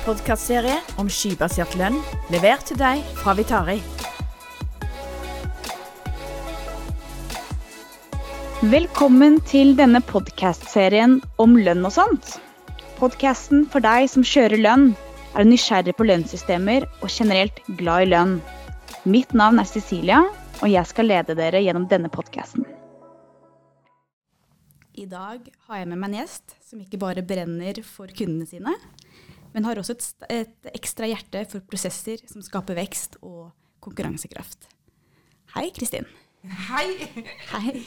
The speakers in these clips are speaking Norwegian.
En minipodkastserie om skybasert lønn, levert til deg fra Vitari. Velkommen til denne podkastserien om lønn og sånt. Podkasten for deg som kjører lønn, er nysgjerrig på lønnssystemer og generelt glad i lønn. Mitt navn er Cecilia, og jeg skal lede dere gjennom denne podkasten. I dag har jeg med meg en gjest som ikke bare brenner for kundene sine, men har også et, et ekstra hjerte for prosesser som skaper vekst og konkurransekraft. Hei, Kristin. Hei. Hei.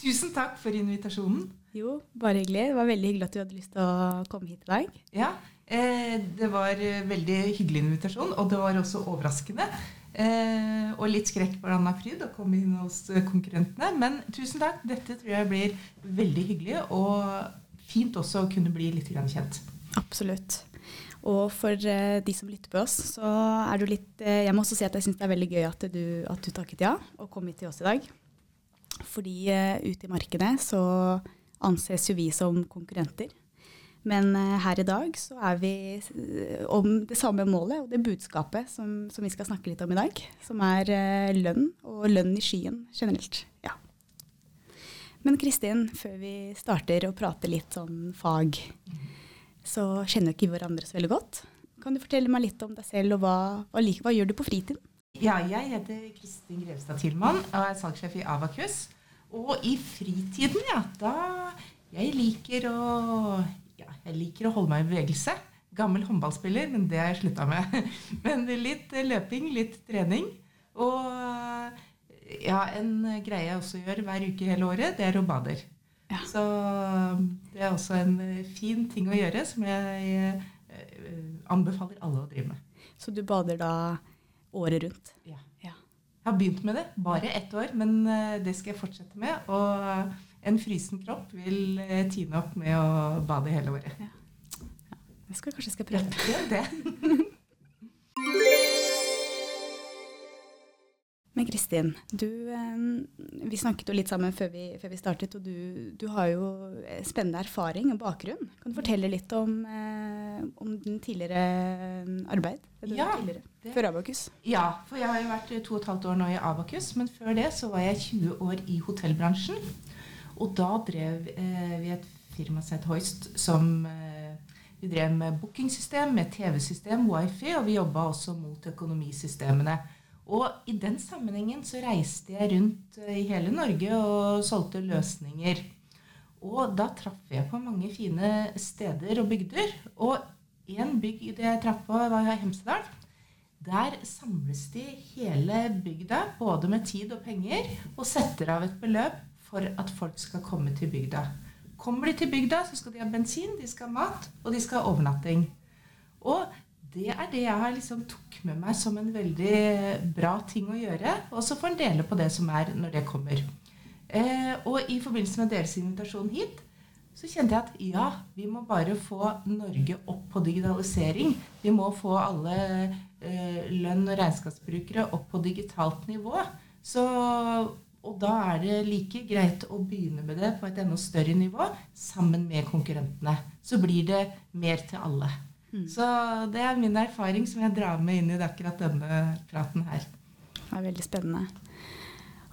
Tusen takk for invitasjonen. Jo, bare hyggelig. Det var veldig hyggelig at du hadde lyst til å komme hit i dag. Ja, eh, det var veldig hyggelig invitasjon, og det var også overraskende. Eh, og litt skrekk for Anna fryd å komme inn hos konkurrentene. Men tusen takk. Dette tror jeg blir veldig hyggelig, og fint også å kunne bli litt kjent. Absolutt. Og for uh, de som lytter på oss, så er du litt uh, Jeg må også si at jeg syns det er veldig gøy at du, at du takket ja og kom hit til oss i dag. Fordi uh, ute i markedet så anses jo vi som konkurrenter. Men her i dag så er vi om det samme målet og det budskapet som, som vi skal snakke litt om i dag. Som er lønn, og lønn i skyen generelt. Ja. Men Kristin, før vi starter å prate litt sånn fag, så kjenner jo ikke hverandre så veldig godt. Kan du fortelle meg litt om deg selv, og hva, hva, hva gjør du på fritiden? Ja, jeg heter Kristin Grevstad Tilmann og er salgssjef i Avakus. Og i fritiden, ja, da Jeg liker å ja, jeg liker å holde meg i bevegelse. Gammel håndballspiller, men det har jeg slutta med. Men litt løping, litt trening. Og ja, en greie jeg også gjør hver uke hele året, det er å bader. Ja. Så um, det er også en eh, fin ting å gjøre, som jeg uh, anbefaler alle å drive med. Så du bader da året rundt? Ja. ja. Jeg har begynt med det. Bare ett år, men det skal jeg fortsette med. Og en frysen kropp vil tine opp med å bade hele året. Ja. ja. Det skal jeg kanskje skal prøve. Ja, det. Kristin, du, vi snakket jo litt sammen før vi, før vi startet, og du, du, har jo spennende erfaring og bakgrunn. Kan du fortelle litt om, eh, om din tidligere arbeid? Ja, tidligere, før Abakus? Ja, for jeg har jo vært to og et halvt år nå i Abakus, men før det så var jeg 20 år i hotellbransjen. Og da drev eh, vi et firma som het Hoist, som eh, vi drev med bookingsystem, med TV-system, wifi, og vi jobba også mot økonomisystemene. Og i den sammenhengen så reiste jeg rundt eh, i hele Norge og solgte løsninger. Og da traff jeg på mange fine steder og bygder. Og én bygd jeg traff på, var Hemsedal. Der samles de hele bygda, både med tid og penger, og setter av et beløp for at folk skal komme til bygda. Kommer de til bygda, så skal de ha bensin, de skal ha mat, og de skal ha overnatting. Og det er det jeg har liksom tok med meg som en veldig bra ting å gjøre. Og så får en dele på det som er, når det kommer. Eh, og i forbindelse med deres invitasjon hit, så kjente jeg at ja, vi må bare få Norge opp på digitalisering. Vi må få alle eh, lønn- og regnskapsbrukere opp på digitalt nivå. Så, og da er det like greit å begynne med det på et enda større nivå sammen med konkurrentene. Så blir det mer til alle. Mm. Så det er min erfaring som jeg drar med inn i akkurat denne praten her. Det er veldig spennende.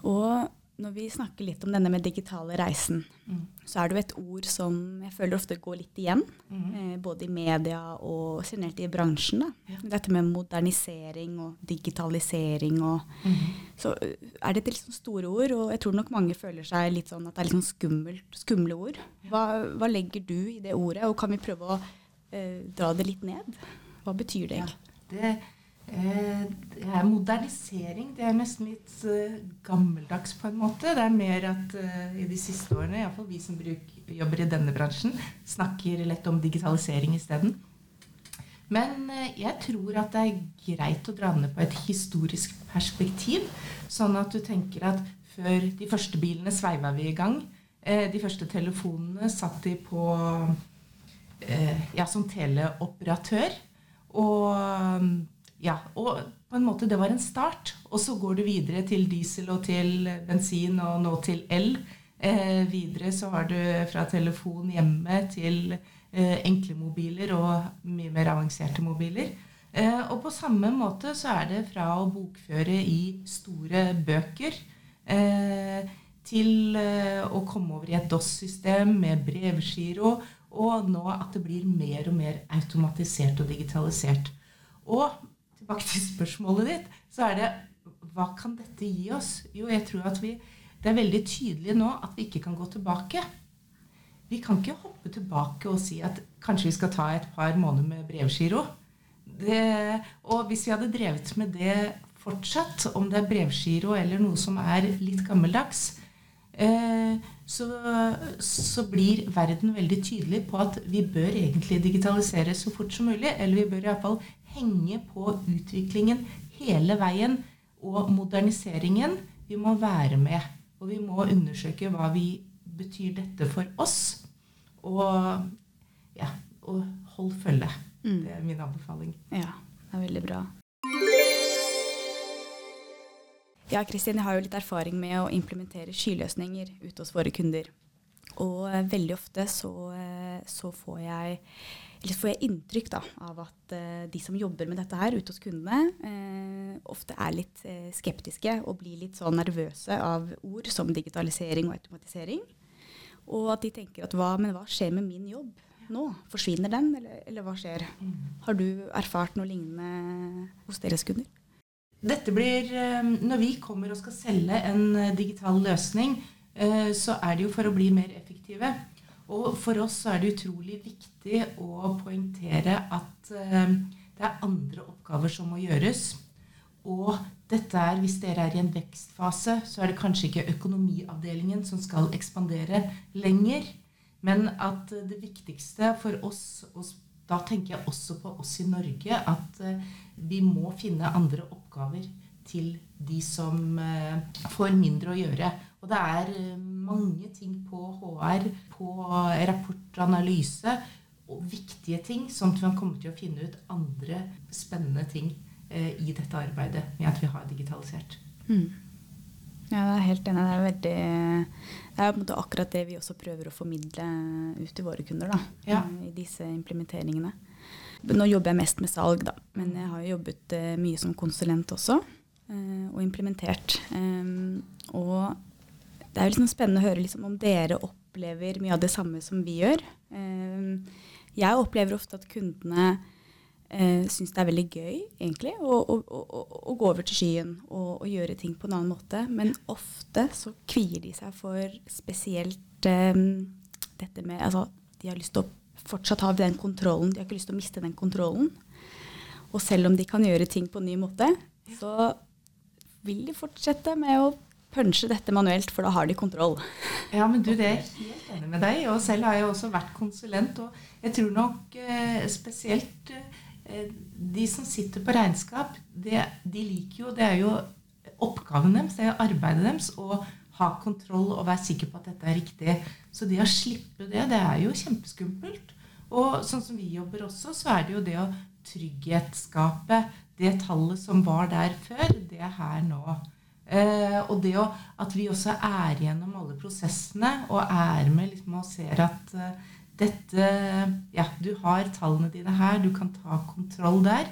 Og når vi snakker litt om denne med digitale reisen, mm. så er det jo et ord som jeg føler ofte går litt igjen. Mm. Eh, både i media og generelt i bransjen. Ja. Dette med modernisering og digitalisering og mm. Så eh, er det et litt sånn store ord, og jeg tror nok mange føler seg litt sånn at det er litt sånn skummelt, skumle ord. Hva, hva legger du i det ordet, og kan vi prøve å dra det litt ned. Hva betyr det? Ja, det, eh, det, er modernisering. Det er nesten litt uh, gammeldags på en måte. Det er mer at i de siste årene, iallfall vi som bruker, jobber i denne bransjen, snakker lett om digitalisering isteden. Men jeg tror at det er greit å dra ned på et historisk perspektiv. Sånn at du tenker at før de første bilene sveiva vi i gang. De første telefonene satt de på Eh, ja, som teleoperatør. Og, ja, og på en måte det var en start. Og så går du videre til diesel og til bensin og nå til el. Eh, videre så har du fra telefon hjemme til eh, enkle mobiler og mye mer avanserte mobiler. Eh, og på samme måte så er det fra å bokføre i store bøker eh, til eh, å komme over i et DOS-system med brevgiro, og nå at det blir mer og mer automatisert og digitalisert. Og tilbake til spørsmålet ditt, så er det hva kan dette gi oss? Jo, jeg tror at vi Det er veldig tydelig nå at vi ikke kan gå tilbake. Vi kan ikke hoppe tilbake og si at kanskje vi skal ta et par måneder med brevgiro. Det, og hvis vi hadde drevet med det fortsatt, om det er brevgiro eller noe som er litt gammeldags, eh, så, så, blir verden veldig tydelig på at vi bør egentlig digitalisere så fort som mulig. Eller vi bør iallfall henge på utviklingen hele veien og moderniseringen. Vi må være med. Og vi må undersøke hva vi betyr dette for oss. Og, ja, og hold følge. Mm. Det er min anbefaling. Ja, det er veldig bra. Ja, Kristin, jeg har jo litt erfaring med å implementere skyløsninger ute hos våre kunder. Og eh, veldig ofte så, eh, så får jeg eller får jeg inntrykk da, av at uh, de som jobber med dette her ute hos kundene, uh, ofte er litt skeptiske og blir litt sånn nervøse av ord som digitalisering og automatisering. Og at de tenker at hva, men hva skjer med min jobb nå? Forsvinner den, eller, eller hva skjer? Mm. Har du erfart noe lignende hos deres kunder? Dette blir, Når vi kommer og skal selge en digital løsning, så er det jo for å bli mer effektive. Og for oss så er det utrolig viktig å poengtere at det er andre oppgaver som må gjøres. Og dette er, hvis dere er i en vekstfase, så er det kanskje ikke økonomiavdelingen som skal ekspandere lenger. Men at det viktigste for oss, og da tenker jeg også på oss i Norge, at vi må finne andre oppgaver til de som uh, får mindre å gjøre. Og det er eh, mange ting på HR, på rapportanalyse og viktige ting, sånn at man kommer til å finne ut andre spennende ting eh, i dette arbeidet med at vi har digitalisert. Mm. Ja, jeg er helt enig. Det er, veldig, det er akkurat det vi også prøver å formidle ut til våre kunder da, ja. i disse implementeringene. Nå jobber jeg mest med salg, da, men jeg har jobbet uh, mye som konsulent også. Uh, og implementert. Um, og det er liksom spennende å høre liksom om dere opplever mye av det samme som vi gjør. Jeg opplever ofte at kundene uh, syns det er veldig gøy egentlig, å, å, å, å gå over til skyen og, gjøre ting på en annen måte. Men ofte så kvier de seg for spesielt um, dette med altså, De har lyst til å fortsatt har den kontrollen. De har ikke lyst til å miste den kontrollen. Og selv om de kan gjøre ting på en ny måte, så vil de fortsette med å punche dette manuelt, for da har de kontroll. Ja, men du, det er helt enig med deg. Og selv har jeg også vært konsulent. Og jeg tror nok eh, spesielt eh, de som sitter på regnskap, de liker jo Det er jo oppgaven deres, det er arbeidet deres å ha kontroll og være sikker på at dette er riktig. Så det å slippe det, det er jo kjempeskummelt. Og sånn som vi jobber også, så er det jo det å trygghetsskape det tallet som var der før, det er her nå. Eh, og det å, at vi også er gjennom alle prosessene og er med liksom, og ser at uh, dette Ja, du har tallene dine her, du kan ta kontroll der.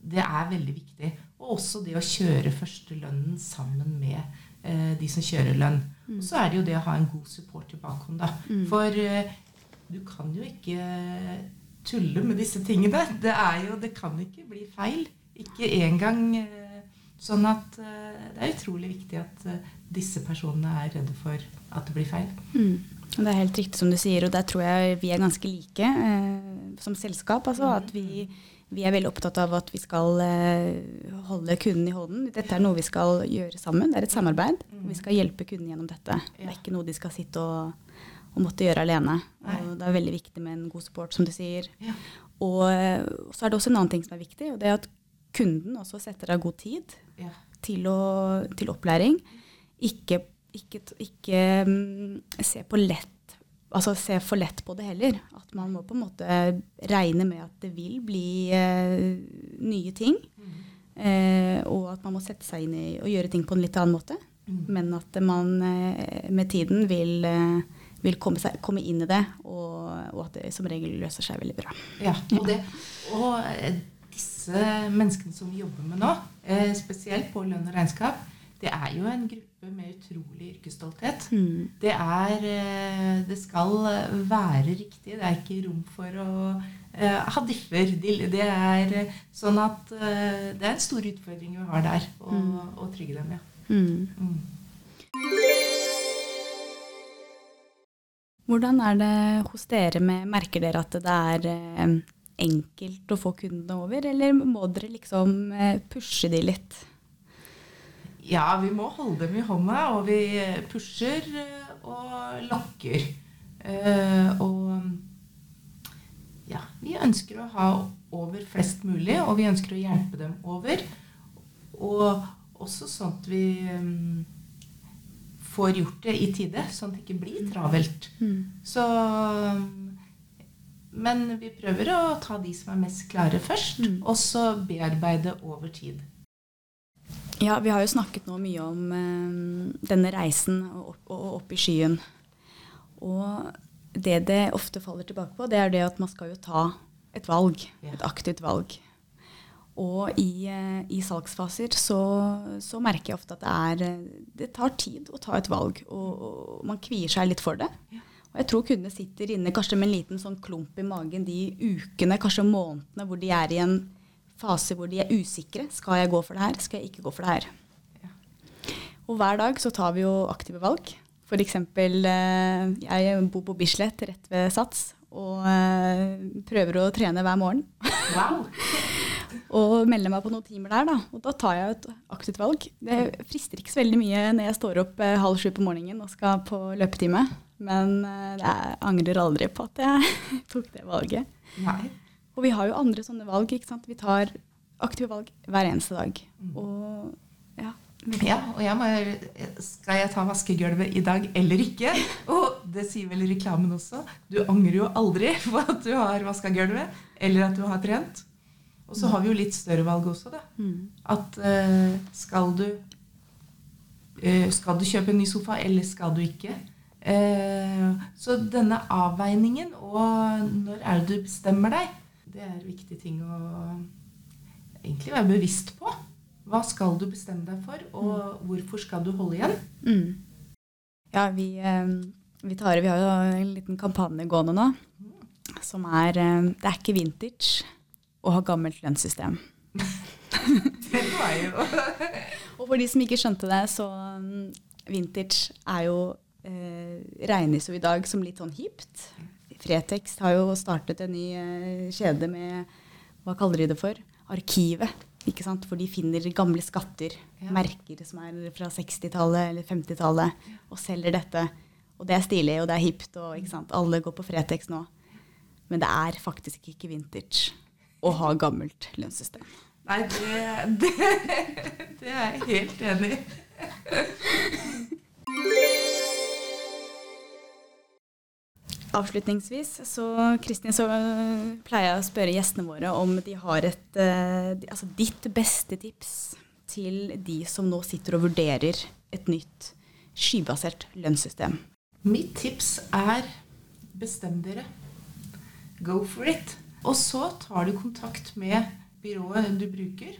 Det er veldig viktig. Og også det å kjøre førstelønnen sammen med de som kjører lønn. Mm. Og så er det jo det å ha en god support i bakhånd, da. Mm. For uh, du kan jo ikke tulle med disse tingene. Det, er jo, det kan ikke bli feil. Ikke engang uh, Sånn at det er utrolig viktig at disse personene er redde for at det blir feil. Mm. Det er helt riktig som du sier, og der tror jeg vi er ganske like eh, som selskap. Altså, mm. At vi, vi, er veldig opptatt av at vi skal eh, holde kunden i hånden. Dette er noe vi skal gjøre sammen. Det er et samarbeid. Mm. Vi skal hjelpe kunden gjennom dette. Ja. Det er ikke noe de skal sitte og, og måtte gjøre alene. Og det er veldig viktig med en god support, som du sier. Ja. Og så er det også en annen ting som er viktig, og det er at kunden også setter av god tid ja. til, å, til, opplæring. Ikke, ikke, ikke um, se, lett, altså se for lett på det heller. At man må på en måte regne med at det vil bli eh, nye ting. Mm. Eh, og at man må sette seg inn i og gjøre ting på en litt annen måte. men at man eh, med tiden vil, eh, vil komme, seg, komme, inn i det, og, og, at det som regel løser seg veldig bra. Ja, og, det, og eh, disse menneskene som vi jobber med nå, eh, spesielt på lønn og regnskap, det er jo en gruppe med utrolig yrkesstolthet. Mm. Det er eh, Det skal være riktig. Det er ikke rom for å uh, ha differ. Det er sånn at uh, det er en stor utfordring vi har der, å, mm. å trygge dem. ja. Mm. mm. Hvordan er det hos dere med Merker dere at det er eh, enkelt å få kundene over, eller må dere liksom eh, pushe de litt? Ja, vi må holde dem i hånda, og vi pusher eh, og lokker. og ja, vi ønsker å ha over flest mulig, og vi ønsker å hjelpe dem over. Og også sånn at vi um, får gjort det i tide, sånn at det ikke blir travelt. Mm. Så Men vi prøver å ta de som er mest klare først, mm. og så bearbeide over tid. Ja, vi har jo snakket nå mye om eh, denne reisen opp, og opp i skyen. Og det det ofte faller tilbake på, det er det at man skal jo ta et valg. Et aktivt valg. Og i, eh, i salgsfaser så, så, merker jeg ofte at det, er, det tar tid å ta et valg. Og, og man kvier seg litt for det. Og jeg tror kundene sitter inne kanskje med en liten sånn klump i magen de ukene, kanskje månedene, hvor de er i en fase hvor de er usikre. Skal jeg gå for det her? Skal jeg ikke gå for det her? Og hver dag så tar vi jo aktive valg. F.eks. Eh, jeg bor på Bislett rett ved Sats og eh, prøver å trene hver morgen. Wow. og melder meg på noen timer der. Da. Og da tar jeg et aktivt valg. Det frister ikke så veldig mye når jeg står opp eh, halv sju på morgenen og skal på løpetime. Men jeg angrer aldri på at jeg tok det valget. Nei. Og vi har jo andre sånne valg. ikke sant? Vi tar aktive valg hver eneste dag. Mm. Og ja. Ja, og jeg må, skal jeg ta vaskegulvet i dag eller ikke? Og det sier vel reklamen også. Du angrer jo aldri på at du har vaska gulvet, eller at du har trent. Og så har vi jo litt større valg også, da. Mm. At uh, skal du uh, Skal du kjøpe en ny sofa, eller skal du ikke? Uh, så denne avveiningen, og når er det du bestemmer deg, det er viktige ting å egentlig være bevisst på. Hva skal du bestemme deg for, og mm. hvorfor skal du holde igjen? Mm. Ja, vi, vi, tar, vi har jo en liten kampanje gående nå mm. som er Det er ikke vintage å ha gammelt lønnssystem. det var jo Og for de som ikke skjønte det, så um, vintage er jo eh, regnes jo i dag som litt sånn hipt. Fretex har jo startet en ny eh, kjede med Hva kaller de det for? Arkivet. ikke sant? For de finner gamle skatter, ja. merker som er fra 60-tallet eller 50-tallet, og selger dette. Og det er stilig, og det er hipt, og ikke sant? alle går på Fretex nå. Men det er faktisk ikke vintage å ha gammelt lønnssystem. Nei, det, det, det er jeg helt enig i. Avslutningsvis så, Kristin, så pleier jeg å spørre gjestene våre om de har et uh, altså ditt beste tips til de som nå sitter og vurderer et nytt skybasert lønnssystem. Mitt tips er bestem dere. Go for it. Og så tar du kontakt med byrået du bruker,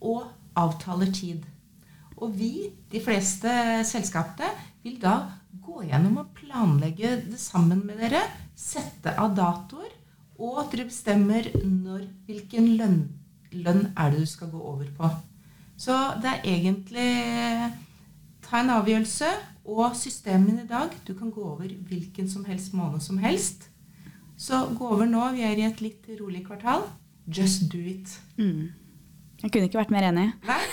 og avtaler tid. Og vi, de fleste selskapene, vil da gå gjennom og planlegge det sammen med dere. Sette av datoer, og at dere bestemmer når, hvilken lønn, lønn er det du skal gå over på. Så det er egentlig ta en avgjørelse. Og systemene i dag Du kan gå over hvilken som helst måned som helst. Så gå over nå. Vi er i et litt rolig kvartal. Just do it. Mm. Jeg kunne ikke vært mer enig. Nei.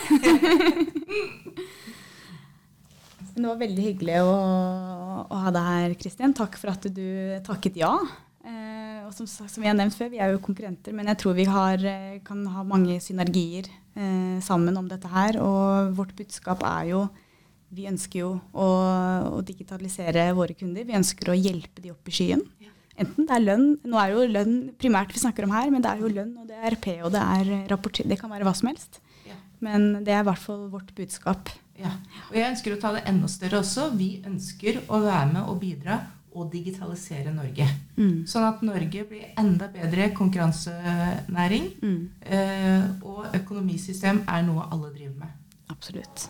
det var veldig hyggelig å, å ha deg her, Kristin. Takk for at du takket ja. Eh, og som, som, vi har nevnt før, vi er jo konkurrenter, men jeg tror vi har, eh, kan ha mange synergier eh, sammen om dette her. Og vårt budskap er jo vi ønsker jo å, å digitalisere våre kunder. Vi ønsker å hjelpe de opp i skyen. Enten det er lønn Nå er jo lønn primært vi snakker om her, men det er jo lønn, og det er RP, og det er rapporter Det kan være hva som helst. Men det er i hvert fall vårt budskap. Ja. Og jeg ønsker å ta det enda større også. Vi ønsker å være med og bidra og digitalisere Norge. Mm. Sånn at Norge blir enda bedre konkurransenæring. Mm. Eh, og økonomisystem er noe alle driver med. Absolutt.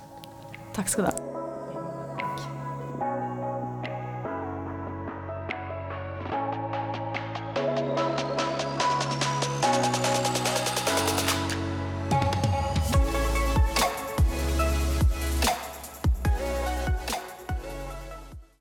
Takk skal du ha.